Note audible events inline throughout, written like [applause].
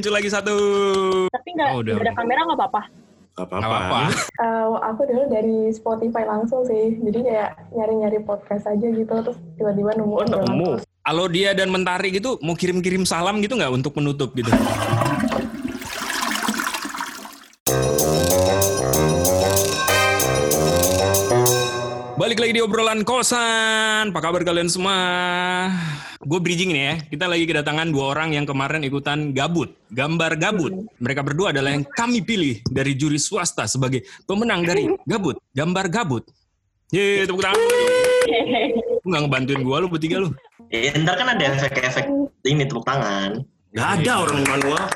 muncul lagi satu. Tapi nggak Oh, udah, ada udah. kamera nggak apa-apa. Gak Nggak apa-apa. Eh, aku dulu dari Spotify langsung sih, jadi kayak nyari-nyari podcast aja gitu, terus tiba-tiba nemu. Oh, nemu. Kalau dia dan Mentari gitu mau kirim-kirim salam gitu nggak untuk menutup gitu? Lagi di obrolan kosan. Apa kabar kalian semua? Gue bridging nih ya. Kita lagi kedatangan dua orang yang kemarin ikutan gabut, gambar gabut. Mereka berdua adalah yang kami pilih dari juri swasta sebagai pemenang dari gabut, gambar gabut. Yeay, tepuk tangan. Lu nggak ngebantuin gue lu bertiga lu. Ya, ntar kan ada efek-efek ini tepuk tangan. Gak ada orang manual.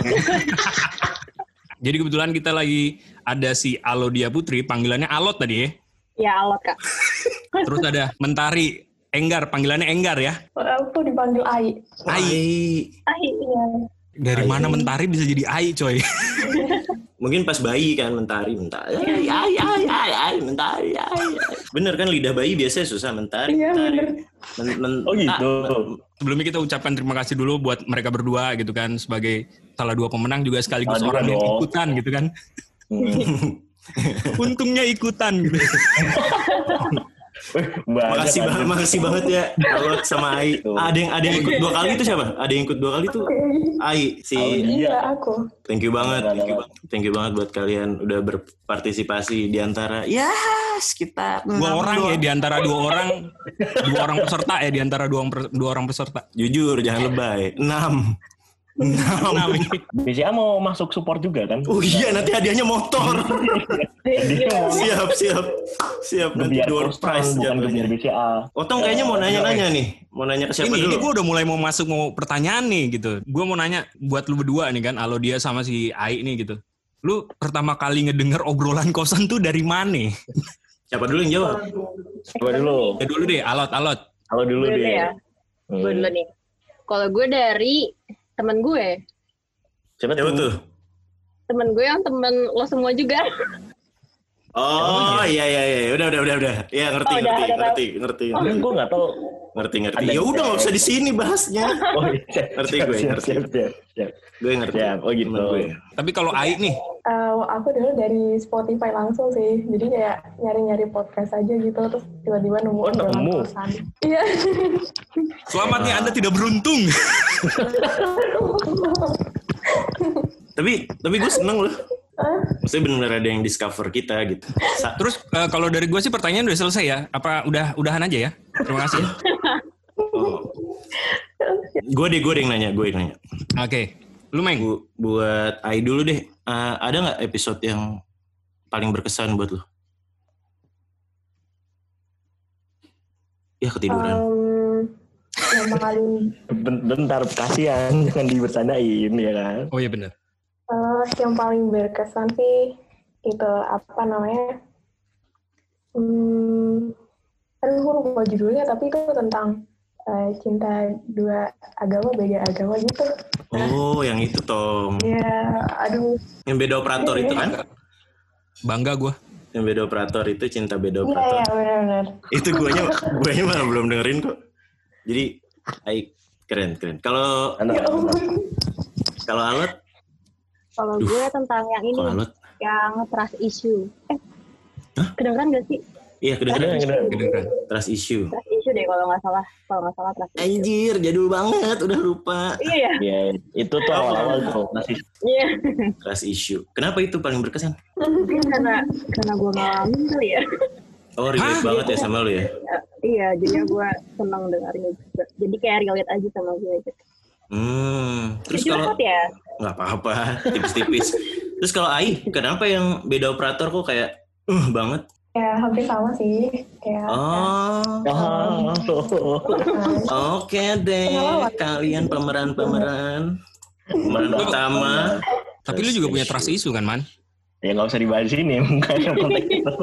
[laughs] Jadi kebetulan kita lagi ada si Alodia Putri, panggilannya Alot tadi ya. Ya Allah kak. [laughs] Terus ada Mentari Enggar, panggilannya Enggar ya. Aku dipanggil Ai. Ai. Ah iya. Dari Ai. mana Mentari bisa jadi Ai coy? [laughs] Mungkin pas bayi kan mentari, mentari, ay, ay, ay, ay, ay, mentari, ay, ay. Bener kan lidah bayi biasanya susah mentari, Iya, mentari. bener. Men- men- Oh gitu. ah, Sebelumnya kita ucapkan terima kasih dulu buat mereka berdua gitu kan sebagai salah dua pemenang juga sekaligus Salah orang yang ikutan gitu kan. [laughs] Untungnya ikutan [laughs] gitu. Makasih banget, makasih banget ya Alot sama Ai. Ah, ada yang ada yang ikut dua kali itu siapa? Ada yang ikut dua kali tuh Ai si Ai. Iya, Iya. aku. Thank you banget, Ada, thank you ada. banget, thank you banget buat kalian udah berpartisipasi di antara ya sekitar Dua orang ya doang. di antara dua orang dua orang peserta ya di antara dua, orang- dua orang peserta. Jujur, jangan lebay. Enam. Enam. Nah, ini. BCA mau masuk support juga kan? Oh iya, nanti hadiahnya motor. Mau siap, siap, siap. Nanti biar door prize bukan jatuhnya. biar BCA. Otong kayaknya mau nanya-nanya nih. Mau nanya ke siapa ini, ini dulu? gue udah mulai mau masuk mau pertanyaan nih gitu. Gue mau nanya buat lu berdua nih kan, Alo dia sama si Ai nih gitu. Lu pertama kali ngedenger obrolan kosan tuh dari mana? Siapa dulu yang jawab? Coba dulu. Ya dulu deh, alot alot. Gue dulu deh. ya. Hmm. Gue dulu nih. Kalau gue dari temen gue. Siapa Siapa tuh? Temen gue yang temen lo semua juga. Oh iya iya iya, udah udah udah udah. Iya ngerti Oh, udah, ngerti, udah ngerti ngerti Oh, gue nggak tahu. ngerti ngerti. Ya udah nggak usah di sini bahasnya. [laughs] Oh iya. Ngerti gue, siap, ngerti. siap, siap, siap. Gue ngerti. Siap, oh gitu. Gue. Tapi kalau Ai nih, Eh, aku dulu dari Spotify langsung sih, jadi kayak nyari-nyari podcast aja gitu, terus tiba-tiba nemu. Oh, nemu. Iya. [laughs] selamat nih Anda tidak beruntung. [laughs] Tapi tapi gue seneng loh. Maksudnya benar ada yang discover kita gitu. Sa- Terus eh, kalau dari gue sih pertanyaan udah selesai ya. Apa udah udahan aja ya? Terima kasih. oh. Gue deh gue deh yang nanya, gue yang nanya. Oke, lu Meng. Bu- buat Ai dulu deh. Eh, ada nggak episode yang paling berkesan buat lo? Ya ketiduran. Em, yang paling Ben- Bentar, kasihan. Jangan dibercandain ya kan. Oh iya benar. eh, yang paling berkesan sih itu apa namanya? Hmm, aduh aku lupa judulnya tapi itu tentang eh, cinta dua agama beda agama gitu. Oh, yang itu Tom. Ya, aduh. Yang beda operator itu kan? Bangga gue. Yang beda operator itu cinta beda Iya, operator. iya benar-benar. itu guanya guanya malah belum dengerin kok. Jadi Ai keren keren. Kalau Ya kalau Alot, Kalau Duh. gue tentang yang ini, kalau Alot, yang trust issue. Eh, Hah? kedengeran gak sih? iya kedengeran Kedengeran, Kedengeran. trust issue. Trust issue deh kalau nggak salah. Kalau nggak salah trust issue. Anjir, jadul banget, udah lupa. Iya ya. Ya, itu tuh awal-awal tuh masih Iya. Trust issue. Kenapa itu paling berkesan? Mungkin karena karena gue ngalamin kali ya. Oh, relate Hah? banget ya sama lu ya. iya, jadi gue senang dengarnya juga. Jadi kayak relate aja sama gue gitu. Hmm. Terus kalau ya? nggak apa-apa, tipis-tipis. Terus kalau Ai, kenapa yang beda operator kok kayak uh banget? Ya hampir sama sih. Kayak Oh. Oh. Oke deh, kalian pemeran-pemeran. Pemeran utama. Tapi lu juga punya trust issue kan, Man? Ya nggak usah dibahas ini, [laughs] bukan yang konteks itu.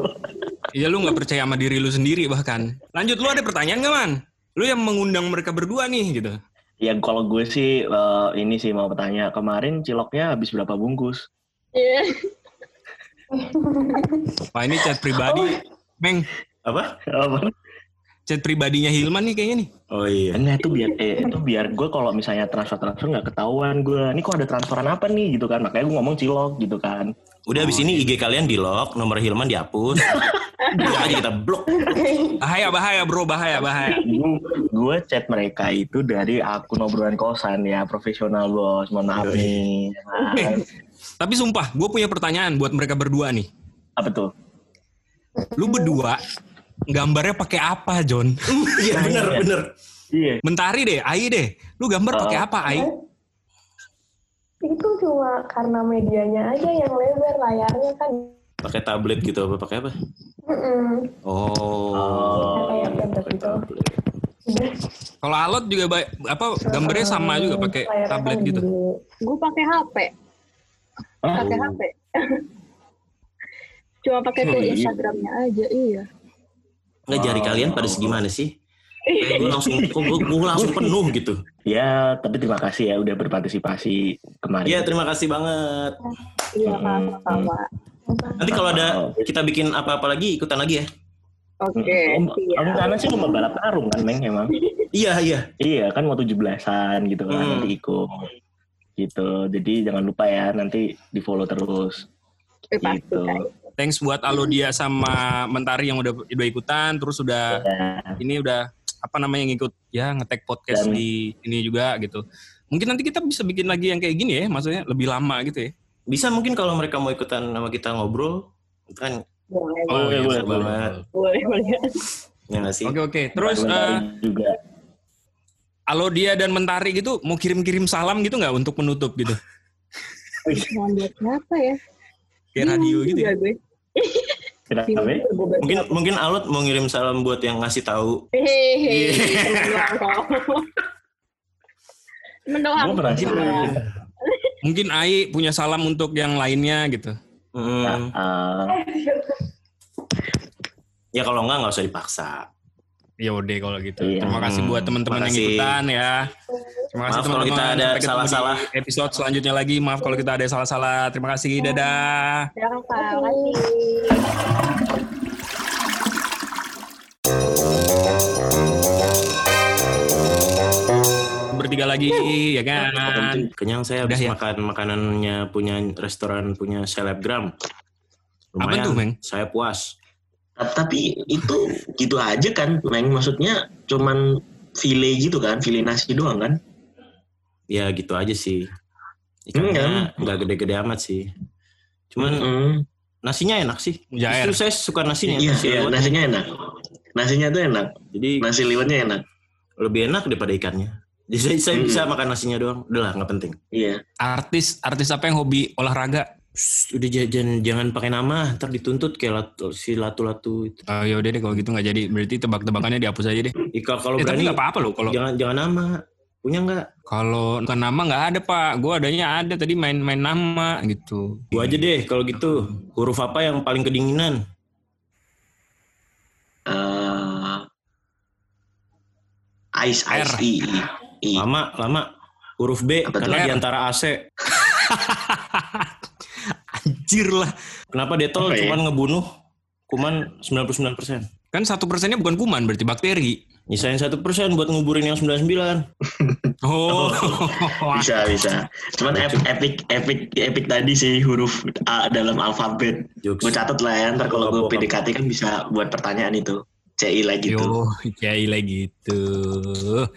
Iya lu nggak percaya sama diri lu sendiri bahkan. Lanjut lu ada pertanyaan gak, Man? Lu yang mengundang mereka berdua nih gitu. Ya kalau gue sih eh, ini sih mau bertanya kemarin ciloknya habis berapa bungkus? Iya. Wah ini chat pribadi. Meng, Apa? Apa? chat pribadinya Hilman nih kayaknya nih. Oh iya. Enggak itu biar eh, itu biar gue kalau misalnya transfer transfer nggak ketahuan gue. Ini kok ada transferan apa nih gitu kan? Makanya gue ngomong cilok gitu kan. Udah abis ini IG kalian di lock, nomor Hilman dihapus. Blok aja kita blok. Bahaya bahaya bro bahaya bahaya. gue chat mereka itu dari akun obrolan kosan ya profesional bos. Mohon maaf nih. Eh, tapi sumpah, gue punya pertanyaan buat mereka berdua nih. Apa tuh? Lu berdua gambarnya pakai apa, John? Iya bener bener. Iya. Mentari deh, Ai deh. Lu gambar pakai apa, Ai? Itu cuma karena medianya aja yang lebar layarnya kan. Pakai tablet gitu apa pakai apa? Mm-mm. Oh. Kayak tablet pakai gitu. Kalau Alot juga ba- apa gambarnya sama juga pakai Layarnya tablet kan gitu. Gue pakai HP, Ah, pakai HP. [laughs] Cuma pakai Oh, tuh. Instagramnya aja, iya. Nggak jari kalian pada segimana sih? Kayak gue langsung, kok gue, gue langsung penuh gitu. Ya, tapi terima kasih ya udah berpartisipasi kemarin. Iya terima kasih banget. Iya, Hmm. sama-sama. Nanti kalau ada kita bikin apa-apa lagi ikutan lagi ya. Oke, Om, siap. rencana sih lomba balap karung kan, Neng, emang. Iya iya. Iya, kan mau 17-an gitu kan, Hmm. nanti ikut. Gitu, jadi jangan lupa ya, nanti di follow terus. Eh, pasti, Gitu. Thanks buat Alodia sama Mentari yang udah udah ikutan, terus udah Ya, ini udah apa namanya ngikut ya ngetek podcast Dan- di ini juga gitu. Mungkin nanti kita bisa bikin lagi yang kayak gini ya, maksudnya lebih lama gitu ya. Bisa mungkin kalau mereka mau ikutan sama kita ngobrol, itu kan Boleh, Oh, Boleh, iya, boleh, seru boleh. banget. boleh, boleh. ya sih. Oke oke. Terus eh, juga. Alodia dan Mentari gitu mau kirim-kirim salam gitu nggak untuk menutup gitu? Mau buat siapa ya? Kayak radio gitu ya. Gue. Gue buat Mungkin mungkin Alot mau ngirim salam buat yang ngasih tahu. Hehehe, [laughs] penasaran. Mungkin Ai punya salam untuk yang lainnya gitu. Hmm. Ah, Ya kalau enggak nggak usah dipaksa. Ya udah kalau gitu. Iya. Terima kasih buat teman-teman yang ikutan ya. Terima kasih teman-teman. kita ada Sampai ketemu salah-salah. Episode selanjutnya lagi. Maaf kalau kita ada salah-salah. Terima kasih. Dadah. Ya, Kak. Makasih. Bertiga lagi ya kan. Kenyang saya Udah habis ya? makan makanannya punya restoran punya selebgram. Apa tuh, Meng? Saya puas. Tapi itu gitu aja kan, Meng. Maksudnya cuman file gitu kan, file nasi doang kan? Ya gitu aja sih. Hmm, Ikannya nggak gede-gede amat sih. Cuman Mm. nasinya enak sih. Jair. Justru saya suka nasinya. Iya, nasi iya, nasinya enak. Nasinya tuh enak. Jadi Nasi liwetnya enak. lebih enak daripada ikannya. Jadi saya, saya Hmm. bisa makan nasinya doang. Udah lah, nggak penting. Iya. Artis artis apa yang hobi olahraga? Shh, udah jangan jangan pakai nama, ntar dituntut kayak latu, si latu-latu itu. Oh ya udah deh kalau gitu nggak jadi. Berarti tebak-tebakannya dihapus aja deh. Ika kalau Eh, tapi berani nggak apa-apa loh kalau jangan jangan nama. Punya nggak? kalau bukan nama nggak ada pak. Gue adanya ada tadi main-main nama gitu. Gua aja deh kalau gitu. Huruf apa yang paling kedinginan? Eh, ice, ice, R. I, I. Lama, lama. Huruf B Apa karena R? di antara AC. [laughs] Anjir lah. Kenapa Detol Apa ya? cuman ngebunuh kuman 99%? Kan satu persennya bukan kuman berarti bakteri. Nyisain satu persen buat nguburin yang 99. [laughs] Oh. [laughs] Bisa, bisa. Cuman ep- epic, epic, epic tadi sih huruf A dalam alfabet. Gue catat lah ya, ntar kalau gue. PDKT kan bisa buat pertanyaan itu. CI lagi tuh. Yo, kiai lagi gitu.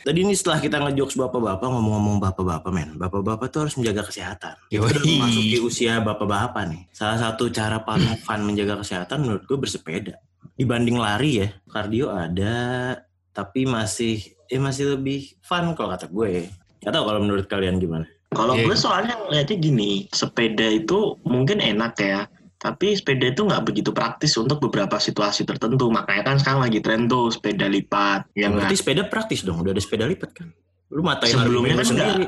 Tadi ini setelah kita ngejokes bapak-bapak ngomong-ngomong bapak-bapak men. Bapak-bapak tuh harus menjaga kesehatan. Kita udah masuk di usia bapak-bapak nih. Salah satu cara paling fun menjaga kesehatan menurut gue bersepeda. Dibanding lari ya, kardio ada, tapi masih eh masih lebih fun kalau kata gue. Gak tau kalau menurut kalian gimana. Kalau Iya. gue soalnya ngeliatnya gini, sepeda itu mungkin enak ya, tapi sepeda itu nggak begitu praktis untuk beberapa situasi tertentu. Makanya kan sekarang lagi tren tuh sepeda lipat, ya? Berarti sepeda praktis dong, udah ada sepeda lipat kan. Lu matain Sebelumnya kan sendiri.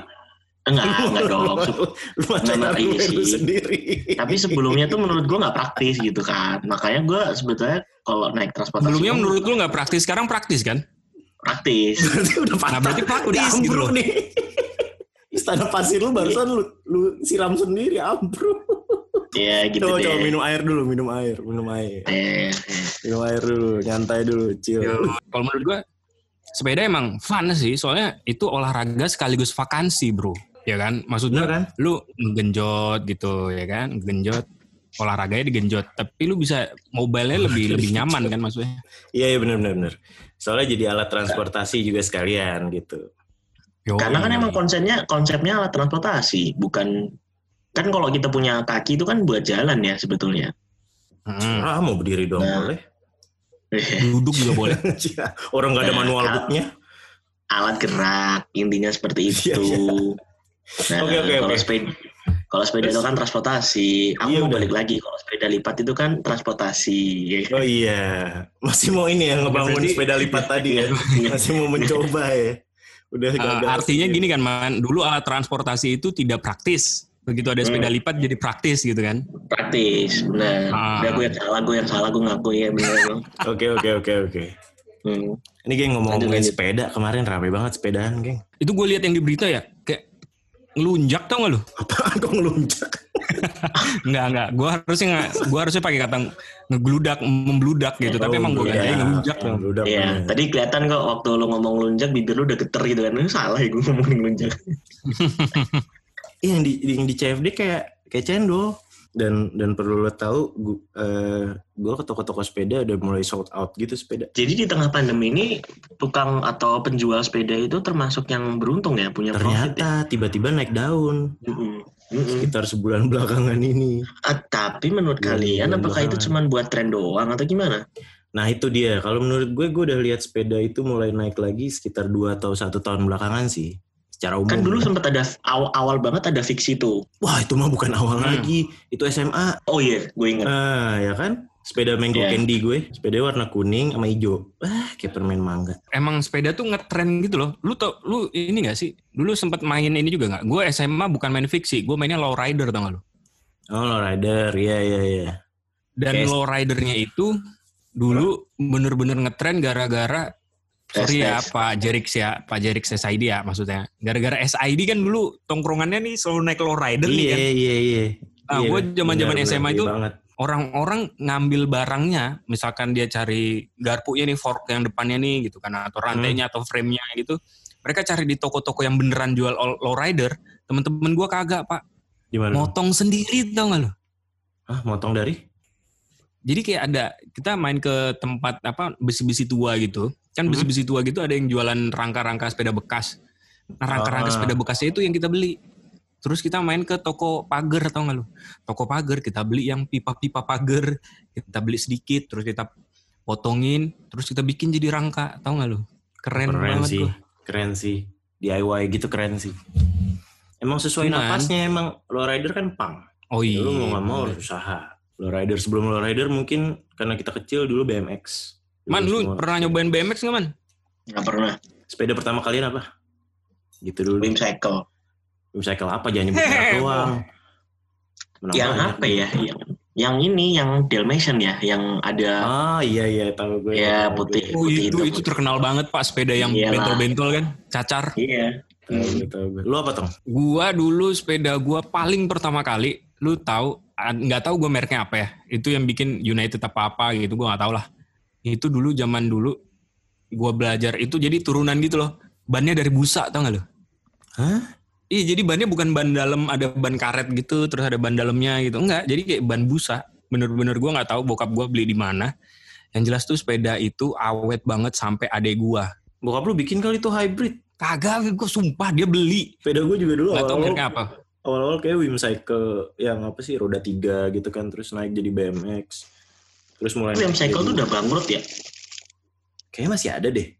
Enggak, enggak dong. [laughs] Lu Enggak, sih. sendiri. Tapi sebelumnya tuh menurut gue nggak praktis gitu kan. Makanya gue sebetulnya kalau naik transportasi Sebelumnya menurut lu nggak praktis, sekarang praktis kan? praktis. [laughs] Berarti udah patah. Nah, berarti praktis udah ambruk gitu loh. nih. Istana pasir lu barusan lu, lu siram sendiri ambruk. Ya gitu Coba deh. coba minum air dulu, minum air, minum air. Eh, eh. Minum air dulu, nyantai dulu, chill. Kalau menurut gua sepeda emang fun sih, soalnya itu olahraga sekaligus vakansi, bro. Ya kan? Maksudnya Bener kan? lu genjot gitu ya kan, genjot olahraganya digenjot, tapi lu bisa mobile-nya lebih [laughs] lebih nyaman kan maksudnya. Iya, iya benar benar benar. Soalnya jadi alat transportasi juga sekalian gitu. Yo, Karena kan emang konsepnya konsepnya alat transportasi, bukan kan kalau kita punya kaki itu kan buat jalan ya sebetulnya. Hmm, Ah, mau berdiri doang Nah. boleh. [laughs] duduk juga boleh. [laughs] Orang nggak ada Nah, manual booknya. alat gerak intinya seperti itu. Iya, iya. Nah, Oke, oke, kalau oke. sepeda kalau sepeda itu kan transportasi. Aku Iya, mau udah. balik lagi kalau sepeda lipat itu kan transportasi. Oh iya, masih mau ini ya ngebangun Berarti- sepeda lipat tadi ya. [laughs] Masih mau mencoba ya. Udah Uh, artinya gini kan man, dulu alat transportasi itu tidak praktis. Begitu ada sepeda Hmm. lipat jadi praktis gitu kan. Praktis, benar. Ah. Udah gue yang salah, gue yang salah, gue ngaku ya benar. Bang. [laughs] Oke oke oke oke. Hmm. Ini geng ngomong-ngomongin sepeda kemarin rame banget sepedaan geng. Itu gue lihat yang di berita ya, kayak ngelunjak tau gak lu? [laughs] Apaan kok ngelunjak? [laughs] Enggak, enggak. Gue harusnya nggak, gue harusnya pakai kata ngegeludak, membludak gitu. Tapi Oh, emang gue iya. ganti ngelunjak dong. Ngelunjak, Iya, bener. tadi kelihatan kok waktu lu ngomong lunjak bibir lu udah geter gitu kan. Salah ya gue ngomongin lunjak. Iya yang di yang di CFD kayak kayak cendol dan dan perlu lo tahu gu- eh, gua ke toko-toko sepeda udah mulai sold out gitu sepeda. Jadi di tengah pandemi ini tukang atau penjual sepeda itu termasuk yang beruntung ya punya profit ya. Ternyata tiba-tiba naik daun Mm-mm. Mm-mm. sekitar sebulan belakangan ini. Ah, tapi menurut Iya, kalian apakah itu belakangan. cuma buat tren doang atau gimana? Nah itu dia. Kalau menurut gue, gue udah lihat sepeda itu mulai naik lagi sekitar dua atau satu tahun belakangan sih. Secara umum. Kan dulu sempat ada awal, awal banget ada fiksi tuh. Wah itu mah bukan awal Hmm. lagi. Itu SMA. Oh iya, gue ingat. Ah ya kan. Sepeda mango Iya. candy gue. Sepeda warna kuning sama hijau. Wah kayak permen mangga. Emang sepeda tuh ngetren gitu loh. Lu tau, lu ini gak sih? Dulu sempet main ini juga gak? Gue SMA bukan main fiksi, gue mainnya low rider tau gak lu? Oh lowrider. Iya iya iya. Dan Kayak- low ridernya itu dulu bener-bener ngetren gara-gara Sorry ya. Pak Jerix ya, Pak Jerix SID ya maksudnya. Gara-gara SID kan dulu tongkrongannya nih selalu naik low rider nih Iya kan. iya iya. Nah, Iya, gue zaman-zaman SMA itu iya banget. orang-orang ngambil barangnya, misalkan dia cari garpunya nih, fork yang depannya nih gitu kan, atau rantainya atau frame-nya gitu. Mereka cari di toko-toko yang beneran jual low rider. Temen-temen gue kagak pak, Gimana? motong sendiri tau gak lo? Hah, motong dari? Jadi kayak ada kita main ke tempat apa besi-besi tua gitu. Kan Hmm. besi-besi tua gitu ada yang jualan rangka-rangka sepeda bekas. Nah, rangka-rangka Ah. sepeda bekasnya itu yang kita beli. Terus kita main ke toko pagar tau gak lu? Toko pagar kita beli yang pipa-pipa pagar, kita beli sedikit terus kita potongin, terus kita bikin jadi rangka, tau gak lu? Keren, Keren banget sih. gua. Keren sih. DIY gitu keren sih. Emang sesuai Cuman- napasnya emang lowrider kan pang. Oh iya. Lu mau nggak mau harus usaha. Lowrider sebelum lowrider mungkin karena kita kecil dulu BMX. Dulu Man, lu semua- pernah nyobain BMX gak man? Nggak pernah. sepeda pertama kalian apa? Gitu dulu. Wim cycle. Cycle apa jangan nyebut doang. Menang Yang banyak. apa ya? Yang, yang ini, yang Dalmatian ya, yang ada Ah iya iya tahu gue. Ya, putih. gue. Oh Seperti itu, itu. itu terkenal banget pak, sepeda yang bentol-bentol kan, cacar. Iya. Tahu gue, tahu gue. Lu apa tong? Gua dulu sepeda gua paling pertama kali, lu tahu ah, nggak tahu gua mereknya apa ya? Itu yang bikin United apa apa gitu, gua nggak tahu lah. Itu dulu zaman dulu gua belajar itu jadi turunan gitu loh. Bannya dari busa tau gak lu? Hah? Iya jadi bannya bukan ban dalam ada ban karet gitu terus ada ban dalamnya gitu enggak jadi kayak ban busa bener-bener gua nggak tahu bokap gua beli di mana yang jelas tuh sepeda itu awet banget sampai adek gua Bokap lu bikin kali itu hybrid. kagak gua sumpah dia beli Sepeda gue juga dulu nggak tahu mereknya apa awal-awal kayak Wim Cycle yang apa sih roda tiga gitu kan terus naik jadi BMX terus mulai naik cycle tuh udah bangkrut ya? kayaknya masih ada deh.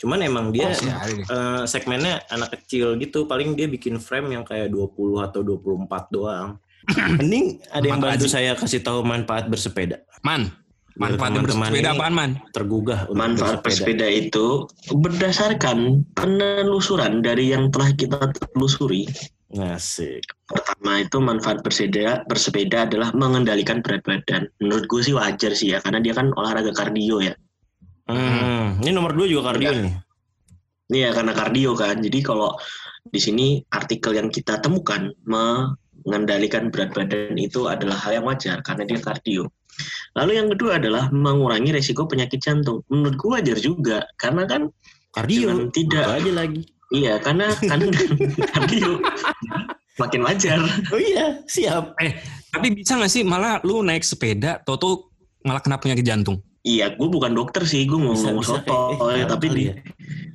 Cuman emang dia Oh, eh, segmennya anak kecil gitu. Paling dia bikin frame yang kayak 20 atau 24 doang. [clears throat] Mending ada yang Manfaat bantu saya kasih tahu manfaat bersepeda. Man Biar manfaatnya teman-teman bersepeda apaan man? tergugah untuk Manfaat bersepeda. bersepeda itu berdasarkan penelusuran dari yang telah kita telusuri. Ngasih Pertama itu manfaat bersepeda bersepeda adalah mengendalikan berat badan. Menurut gue sih wajar sih ya, karena dia kan olahraga kardio ya. hmm. ini nomor dua juga kardio nih Iya karena kardio kan. Jadi kalau di sini artikel yang kita temukan mengendalikan berat badan itu adalah hal yang wajar karena dia kardio. Lalu yang kedua adalah mengurangi resiko penyakit jantung. Menurut gue wajar juga karena kan Kardio. Tidak. Aja lagi. Iya karena kan [laughs] kardio makin wajar. Oh iya, siap. Tapi bisa nggak sih malah lu naik sepeda, toto malah kena penyakit jantung? Iya, gue bukan dokter sih, gue mau ngomong soto, kayak- eh, tapi kali di, ya.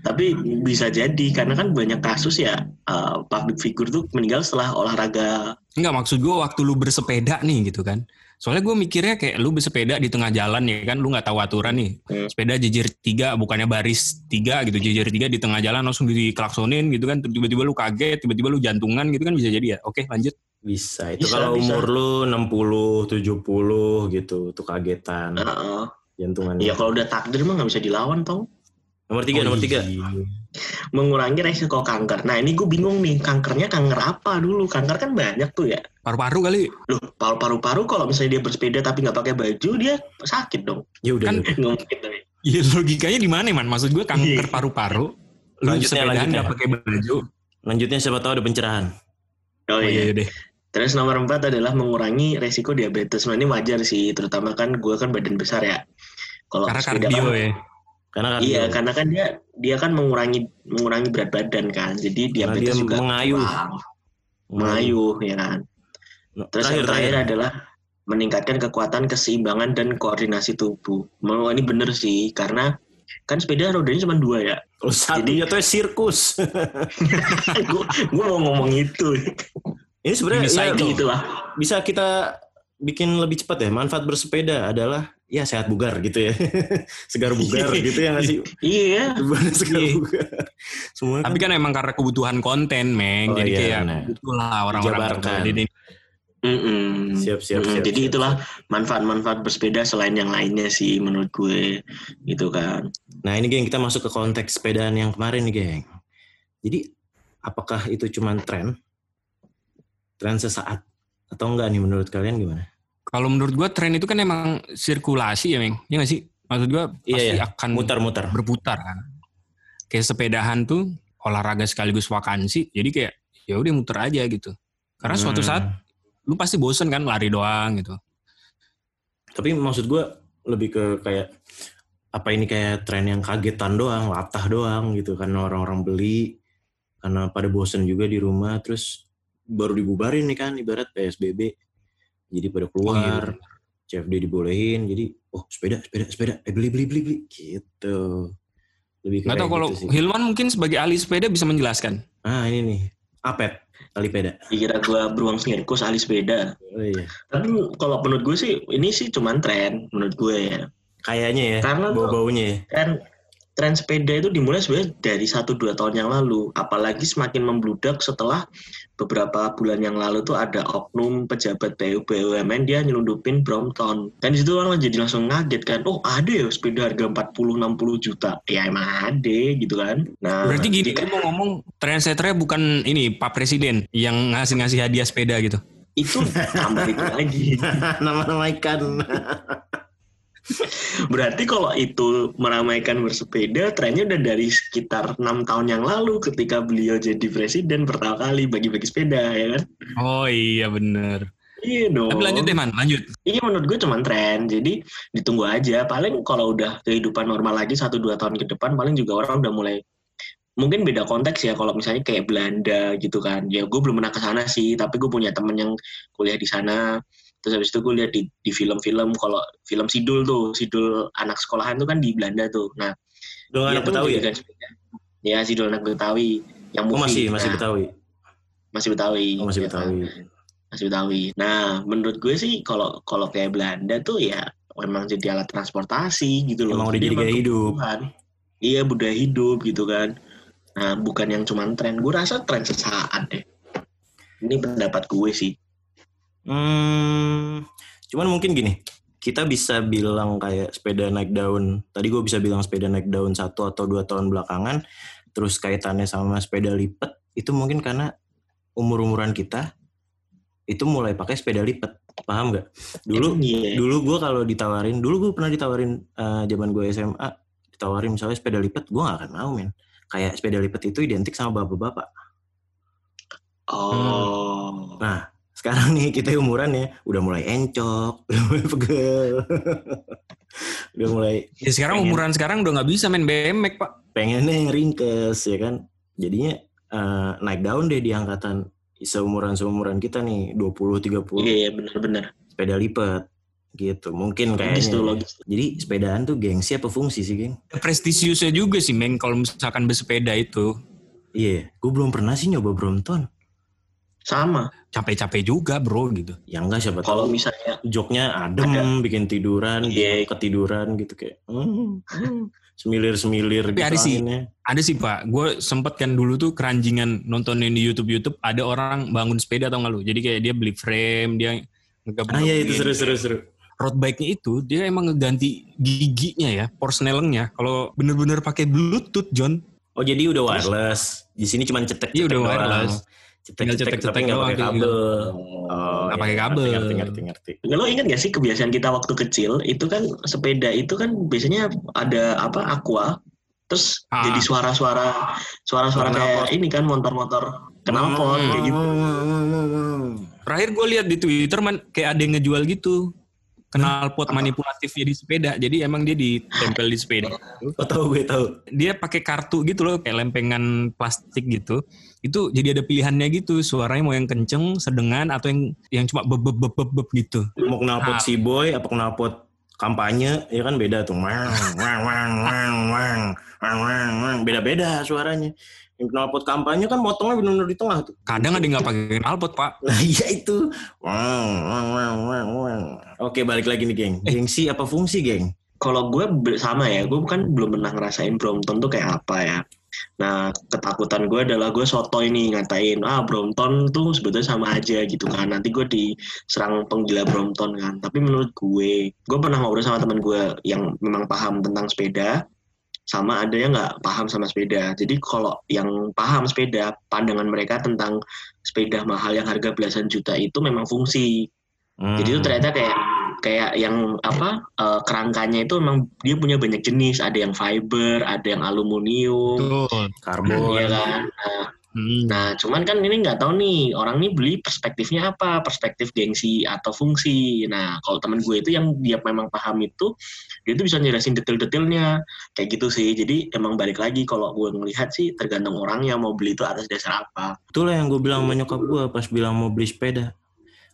tapi bisa jadi karena kan banyak kasus ya uh, public figure tuh meninggal setelah olahraga. Enggak maksud gue waktu lu bersepeda nih gitu kan. Soalnya gue mikirnya kayak lu bersepeda di tengah jalan ya kan, lu nggak tahu aturan nih. Hmm. Sepeda jejer tiga, bukannya baris tiga gitu, jejer tiga di tengah jalan langsung diklaksonin gitu kan. Tiba-tiba lu kaget, tiba-tiba lu jantungan gitu kan bisa jadi ya. Oke lanjut. Bisa. Itu Bisa, kalau bisa. umur lu 60, 70 gitu, tuh kagetan. Heeh. Jantungan. Iya kalau udah takdir mah nggak bisa dilawan tau. Nomor tiga, Oh, nomor tiga. iya. Mengurangi resiko kanker. Nah ini gue bingung nih, kankernya kanker apa dulu? Kanker kan banyak tuh ya. Paru-paru kali. Loh, paru-paru kalau misalnya dia bersepeda tapi nggak pakai baju, dia sakit dong. Ya udah. Kan-. Nggak mungkin dong. Iya logikanya di mana man? Maksud gue kanker Iya. paru-paru. Lu Lanjutnya, sepedaan lanjutnya. nggak pakai baju. Lanjutnya siapa tahu ada pencerahan. Oh, Oh iya. iya deh. Terus nomor empat adalah mengurangi resiko diabetes. Nah ini wajar sih, terutama kan gue kan badan besar ya. Kalau Karena sepeda kardio kan- ya. Karena kan Iya, karena kan dia dia kan mengurangi mengurangi berat badan kan. Jadi diabetes dia juga mengayuh. kurang. mengayuh ya kan. Nah, Terus terakhir, yang terakhir terakhir. adalah meningkatkan kekuatan keseimbangan dan koordinasi tubuh. Mau ini bener sih, karena kan sepeda rodanya cuma dua ya. Kalau satunya tuh sirkus. [laughs] gue mau ngomong itu. Ini sebenarnya ya. Gitu lah. bisa kita bikin lebih cepat ya. Manfaat bersepeda adalah ya sehat bugar gitu ya. [laughs] Segar bugar [laughs] gitu ya nggak sih? Iya. [laughs] Segar Iya. bugar. Semua Tapi kan emang karena kebutuhan konten, Meng. Oh, Jadi iya, kayak benar. butuh lah orang-orang. Jadi Mm-mm. Siap, siap, Jadi siap, itulah manfaat-manfaat bersepeda selain yang lainnya sih menurut gue gitu kan. Nah ini geng kita masuk ke konteks sepedaan yang kemarin nih geng. Jadi apakah itu cuma tren? Tren sesaat? Atau enggak nih menurut kalian gimana? Kalau menurut gua tren itu kan emang sirkulasi ya, Meng. Iya nggak sih? Maksud gua Iya, pasti iya. akan Mutar-mutar. berputar kan. Kayak sepedahan tuh olahraga sekaligus vakansi. Jadi kayak ya udah muter aja gitu. Karena suatu Hmm. saat lu pasti bosen kan lari doang gitu. Tapi maksud gue lebih ke kayak apa ini kayak tren yang kagetan doang, latah doang gitu karena orang-orang beli karena pada bosen juga di rumah terus baru dibubarin nih kan ibarat PSBB. Jadi pada keluar, CFD dibolehin jadi oh sepeda sepeda sepeda eh beli beli beli beli gitu. Lebih ke Nggak tahu kayak kalau gitu sih. Hilman mungkin sebagai ahli sepeda bisa menjelaskan. Ah ini nih, Apet, tali peda. Dikira gue beruang sirkus ahli sepeda. Oh iya. Tapi kalau menurut gue sih ini sih cuman tren menurut gue ya. Kayaknya ya, Karena tuh- bau-baunya ya. Kan tren sepeda itu dimulai sebenarnya dari 1-2 tahun yang lalu. Apalagi semakin membludak setelah beberapa bulan yang lalu tuh ada oknum pejabat PU BUMN dia nyelundupin Brompton. Dan di situ orang jadi langsung ngaget kan. Oh ada ya sepeda harga 40-60 juta. Ya emang ada gitu kan. Nah, Berarti gini, kan mau ngomong trendsetternya bukan ini Pak Presiden yang ngasih-ngasih hadiah sepeda gitu. itu tambah itu lagi. [laughs] Nama-nama ikan. [laughs] Berarti kalau itu meramaikan bersepeda, trennya udah dari sekitar enam tahun yang lalu ketika beliau jadi presiden pertama kali bagi-bagi sepeda, ya kan? Oh iya bener. Iya dong. Tapi lanjut deh man, lanjut. Iya menurut gue cuman tren, jadi ditunggu aja. Paling kalau udah kehidupan normal lagi satu dua tahun ke depan, paling juga orang udah mulai mungkin beda konteks ya kalau misalnya kayak Belanda gitu kan ya gue belum pernah ke sana sih tapi gue punya temen yang kuliah di sana terus habis itu gue lihat di, di film-film kalau film Sidul tuh Sidul anak sekolahan tuh kan di Belanda tuh nah dia anak Betawi ya? ya Sidul anak Betawi yang Oh movie masih, masih Nah, Betawi. masih Betawi Oh masih ya kan? Betawi. masih Betawi. Nah, menurut gue sih kalau kalau kayak Belanda tuh ya memang jadi alat transportasi gitu loh. Emang udah jadi gaya hidup. Iya budaya hidup gitu kan. Nah, bukan yang cuman tren. Gue rasa tren sesaat deh. Ini pendapat gue sih. Hmm, cuman mungkin gini, kita bisa bilang kayak sepeda naik daun. Tadi gue bisa bilang sepeda naik daun satu atau dua tahun belakangan. Terus kaitannya sama sepeda lipat itu mungkin karena umur-umuran kita itu mulai pakai sepeda lipat. Paham nggak? Dulu iya. dulu gue kalau ditawarin, dulu gue pernah ditawarin eh, zaman gue SMA, ditawarin misalnya sepeda lipat, gue gak akan mau men. Kayak sepeda lipat itu identik sama bapak-bapak. Oh. Nah, sekarang nih kita umuran ya udah mulai encok, [laughs] udah mulai pegel, udah mulai Ya sekarang Pengen. umuran sekarang udah nggak bisa main BMX pak. pengennya yang ringkes ya kan. Jadinya eh, naik daun deh di angkatan seumuran seumuran kita nih 20 30 Iya, iya bener-bener. sepeda lipat gitu. Mungkin Logis tuh, kayaknya. logis. Jadi sepedaan tuh gengsi apa fungsi sih, geng? Prestisiusnya juga sih Meng kalau misalkan bersepeda itu. Iya, gue belum pernah sih nyoba Brompton. Sama. Capek-capek juga bro gitu. Ya enggak siapa Kalau misalnya joknya adem, bikin tiduran, Iya. ketiduran gitu kayak hmm, hmm, semilir-semilir Tapi gitu ada sih. Ada sih pak, gue sempet kan dulu tuh keranjingan nontonin di YouTube YouTube ada orang bangun sepeda tau gak lu? Jadi kayak dia beli frame, dia ngegabung. Ah iya itu seru-seru seru. Road bike-nya itu dia emang ngeganti giginya ya, porsnelengnya. Kalau bener-bener pakai Bluetooth John, Oh jadi udah wireless. Di sini cuma cetek Iya, udah wireless. Tinggal Cetek-cetek tapi nggak pakai tinggal. kabel. Oh. Nggak iya, pakai kabel. Ngerti, ngerti, ngerti. Lo ingat gak sih kebiasaan kita waktu kecil itu kan sepeda itu kan biasanya ada apa aqua terus Ah. jadi suara-suara suara-suara kayak ini kan motor-motor knalpot Hmm. kayak gitu. terakhir gue lihat di Twitter man kayak ada yang ngejual gitu. Knalpot manipulatifnya di sepeda. Jadi emang dia ditempel di sepeda. Oh tahu gue tahu. Dia pakai kartu gitu loh, kayak lempengan plastik gitu. Itu jadi ada pilihannya gitu. Suaranya mau yang kenceng, sedengan, atau yang yang cuma beb beb beb beb, gitu. Mau knalpot Ah. si boy apa knalpot kampanye ya kan beda tuh. Wang, wang, wang, wang, wang, wang, wang, wang. Beda-beda suaranya. Yang knalpot kampanye kan motongnya benar-benar di tengah tuh. Kadang ada yang nggak pakai knalpot pak. Nah iya itu. Oke balik lagi nih geng. Gengsi apa fungsi geng? Kalau gue sama ya, gue kan belum pernah ngerasain Brompton tuh kayak apa ya. Nah, ketakutan gue adalah gue soto ini ngatain, ah Brompton tuh sebetulnya sama aja gitu kan. Nanti gue diserang penggila Brompton kan. Tapi menurut gue, gue pernah ngobrol sama teman gue yang memang paham tentang sepeda, sama ada yang nggak paham sama sepeda. Jadi kalau yang paham sepeda, pandangan mereka tentang sepeda mahal yang harga belasan juta itu memang fungsi. Jadi itu Hmm. ternyata kayak kayak yang apa eh, kerangkanya itu memang dia punya banyak jenis. Ada yang fiber, ada yang aluminium, Betul. karbon. iya kan. Nah, Hmm. nah, cuman kan ini nggak tahu nih orang nih beli perspektifnya apa, perspektif gengsi atau fungsi. Nah, kalau teman gue itu yang dia memang paham itu, dia tuh bisa njelasin detail-detailnya kayak gitu sih. Jadi emang balik lagi kalau gue ngelihat sih tergantung orang yang mau beli itu atas dasar apa. Itulah yang gue bilang sama nyokap gue pas bilang mau beli sepeda.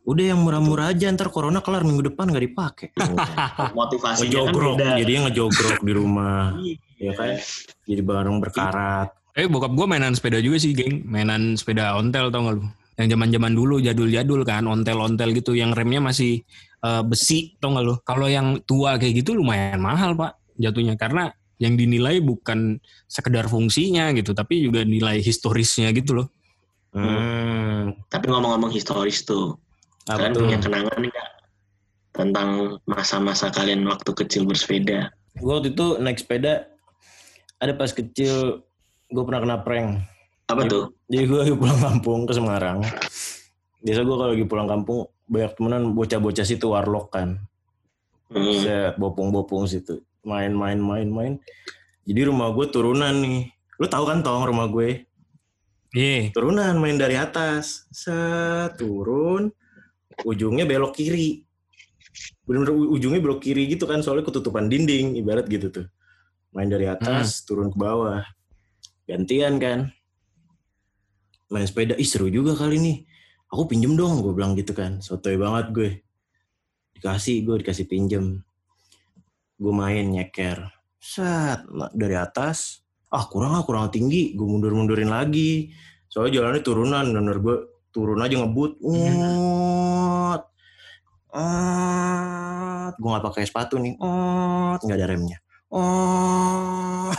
Udah yang murah-murah aja ntar corona kelar minggu depan nggak dipakai. [laughs] Motivasinya kan ngejogrok, beda. jadinya ngejogrok di rumah, [laughs] Iya. ya kan? Jadi bareng berkarat. Eh bokap gue mainan sepeda juga sih geng. Mainan sepeda ontel tau gak lu? Yang zaman zaman dulu jadul-jadul kan, ontel-ontel gitu. Yang remnya masih eh, besi tau gak lu? Kalau yang tua kayak gitu lumayan mahal pak jatuhnya. Karena yang dinilai bukan sekedar fungsinya gitu, tapi juga nilai historisnya gitu loh. Hmm, Tapi ngomong-ngomong historis tuh, apa kalian tuh? punya kenangan nggak tentang masa-masa kalian waktu kecil bersepeda? Gue waktu itu naik sepeda, ada pas kecil gue pernah kena prank. Apa tuh? Jadi gue lagi pulang kampung ke Semarang. Biasa gue kalau lagi pulang kampung banyak temenan bocah-bocah situ warlock kan. Hmm. Set bopong-bopong situ. Main-main main-main. Jadi rumah gue turunan nih. Lu tahu kan tong rumah gue? Iya. Turunan main dari atas. Set turun. Ujungnya belok kiri. Bener-bener ujungnya belok kiri gitu kan soalnya ketutupan dinding ibarat gitu tuh. Main dari atas turun ke bawah. Gantian kan. Main sepeda. Ih seru juga kali nih. Aku pinjem dong gue bilang gitu kan. Sotoy banget gue. Dikasih gue dikasih pinjem. Gue main nyeker. Set dari atas. Ah kurang ah kurang tinggi. Gue mundur-mundurin lagi. Soalnya jalannya turunan. Bener gue turun aja ngebut. Ngot. Ot. Gue gak pakai sepatu nih. Ot. Nggak ada remnya. Oh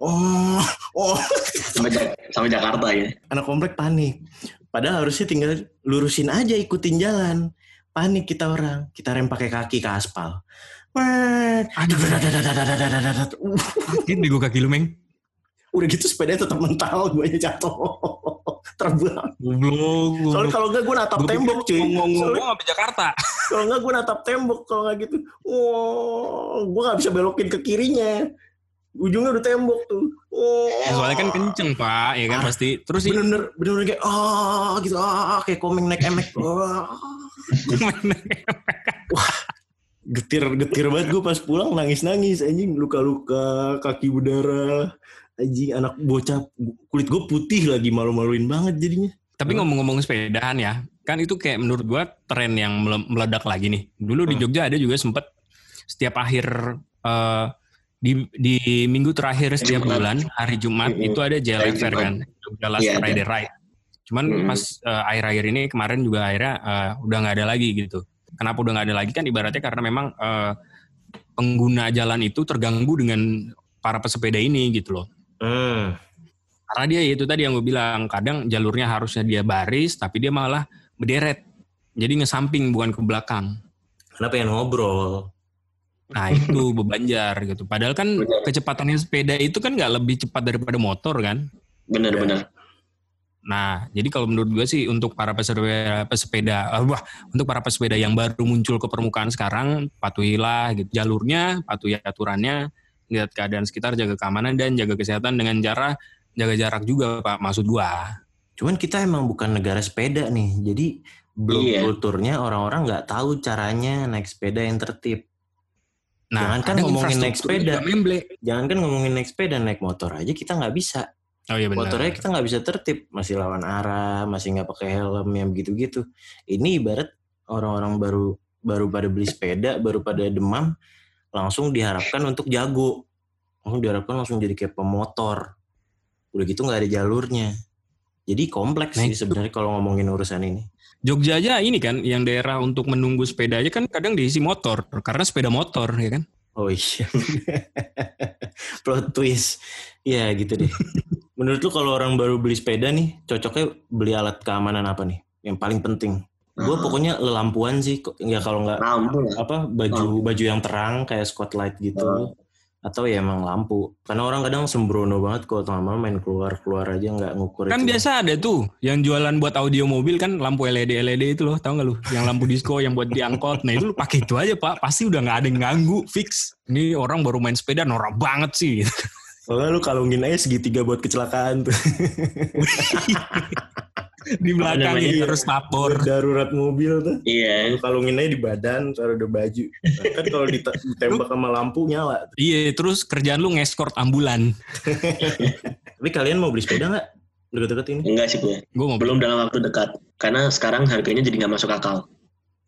oh oh. Sampai, sampai Jakarta ya? Anak komplek panik. Padahal harusnya tinggal lurusin aja ikutin jalan. Panik kita orang. Kita rem pakai kaki ke aspal. Aduh. Sakit di kaki lu meng. Udah gitu sepeda tetap mental gue aja jatuh. Terbang goblok soalnya kalau enggak gue natap tembok cuy. ngomong sampai Jakarta. kalau enggak gue natap tembok kalau enggak gitu. Wow gue gak bisa belokin ke kirinya ujungnya udah tembok tuh. Oh. Ya, soalnya kan kenceng pak, ya kan Ah, pasti. Terus sih bener-bener bener-bener kayak ah gitu ah kayak komeng naik emek [laughs] ah. getir getir banget gue pas pulang nangis nangis anjing luka luka kaki berdarah anjing anak bocah kulit gue putih lagi malu maluin banget jadinya Tapi ngomong-ngomong sepedahan ya, kan itu kayak menurut gua tren yang mele- meledak lagi nih. Dulu di Hmm. Jogja ada juga sempet setiap akhir eh, di di minggu terakhir setiap Jumat. bulan hari Jumat Mm-mm. itu ada JLF Jumat. kan, Jogja Last ada. Friday Ride. Cuman Mm-mm. pas eh, akhir-akhir ini kemarin juga akhirnya eh, udah nggak ada lagi gitu. Kenapa udah nggak ada lagi kan ibaratnya karena memang eh, pengguna jalan itu terganggu dengan para pesepeda ini gitu loh. hmm. Karena dia itu tadi yang gue bilang, kadang jalurnya harusnya dia baris, tapi dia malah berderet. Jadi ngesamping bukan ke belakang. karena pengen ngobrol Nah itu bebanjar gitu. Padahal kan Benar. kecepatannya sepeda itu kan nggak lebih cepat daripada motor kan. Bener-bener. Nah jadi kalau menurut gue sih untuk para pesepeda, pesepeda eh, wah untuk para pesepeda yang baru muncul ke permukaan sekarang, patuhilah gitu jalurnya, patuhi aturannya, lihat keadaan sekitar, jaga keamanan dan jaga kesehatan dengan cara jaga jarak juga pak. Maksud gua. cuman kita emang bukan negara sepeda nih jadi belum Iya. kulturnya orang-orang nggak tahu caranya naik sepeda yang tertib Nah, Jangan kan kadang ngomongin naik sepeda. jangan kan ngomongin naik sepeda naik motor aja kita nggak bisa. Oh iya benar. motornya kita nggak bisa tertib masih lawan arah masih nggak pakai helm yang begitu-gitu. Ini ibarat orang-orang baru baru pada beli sepeda baru pada demam langsung diharapkan untuk jago. Langsung diharapkan langsung jadi kayak pemotor. Udah gitu nggak ada jalurnya jadi kompleks Nah, sih sebenarnya kalau ngomongin urusan ini. Jogja aja ini kan yang daerah untuk menunggu sepeda aja kan kadang diisi motor karena sepeda motor ya kan. oh iya. [laughs] Plot twist. Ya gitu deh. [laughs] Menurut lu kalau orang baru beli sepeda nih cocoknya beli alat keamanan apa nih? Yang paling penting. Gue Ah. pokoknya lampuan sih kok- ya kalau nggak lah. apa baju baju yang terang kayak spotlight gitu atau ya emang lampu karena orang kadang sembrono banget kalau lama main keluar keluar aja nggak ngukur Kan itu. biasa ada tuh yang jualan buat audio mobil kan lampu LED LED itu loh, tahu nggak lu? Yang lampu disco yang buat diangkot. Nah itu lu pakai itu aja pak, pasti udah nggak ada yang ganggu, fix. Ini orang baru main sepeda norak banget sih. Kalau nggak lu kalungin aja segitiga buat kecelakaan tuh [laughs] Di belakang terus Buat vapor. darurat mobil tuh Iya. lu kalungin aja di badan taruh ada baju Nah, kan kalau [laughs] ditembak sama lampu nyala Iya, terus kerjaan lu ngeskort ambulan. [laughs] tapi kalian mau beli sepeda nggak deket-deket ini Enggak sih gue. Gue mau Belum dalam waktu dekat. Karena sekarang harganya jadi nggak masuk akal.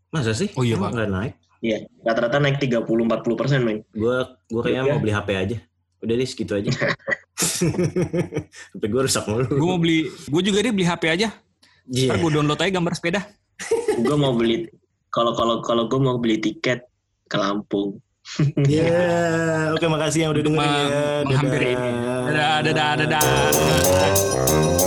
masa sih Oh iya, Pak. nggak naik Iya. Rata-rata naik 30-40 persen, men. gue gue kayaknya Iya. mau beli HP aja udah deh segitu aja [laughs] HP gue rusak mulu Gue mau beli, gue juga deh beli HP aja. Iya. Ntar gue download aja gambar sepeda. [laughs] gue mau beli kalau kalau kalau gue mau beli tiket ke Lampung. [laughs] Iya, [laughs] oke makasih yang udah dengerin ya. Menghampiri ini. Dadah, dadah, dadah.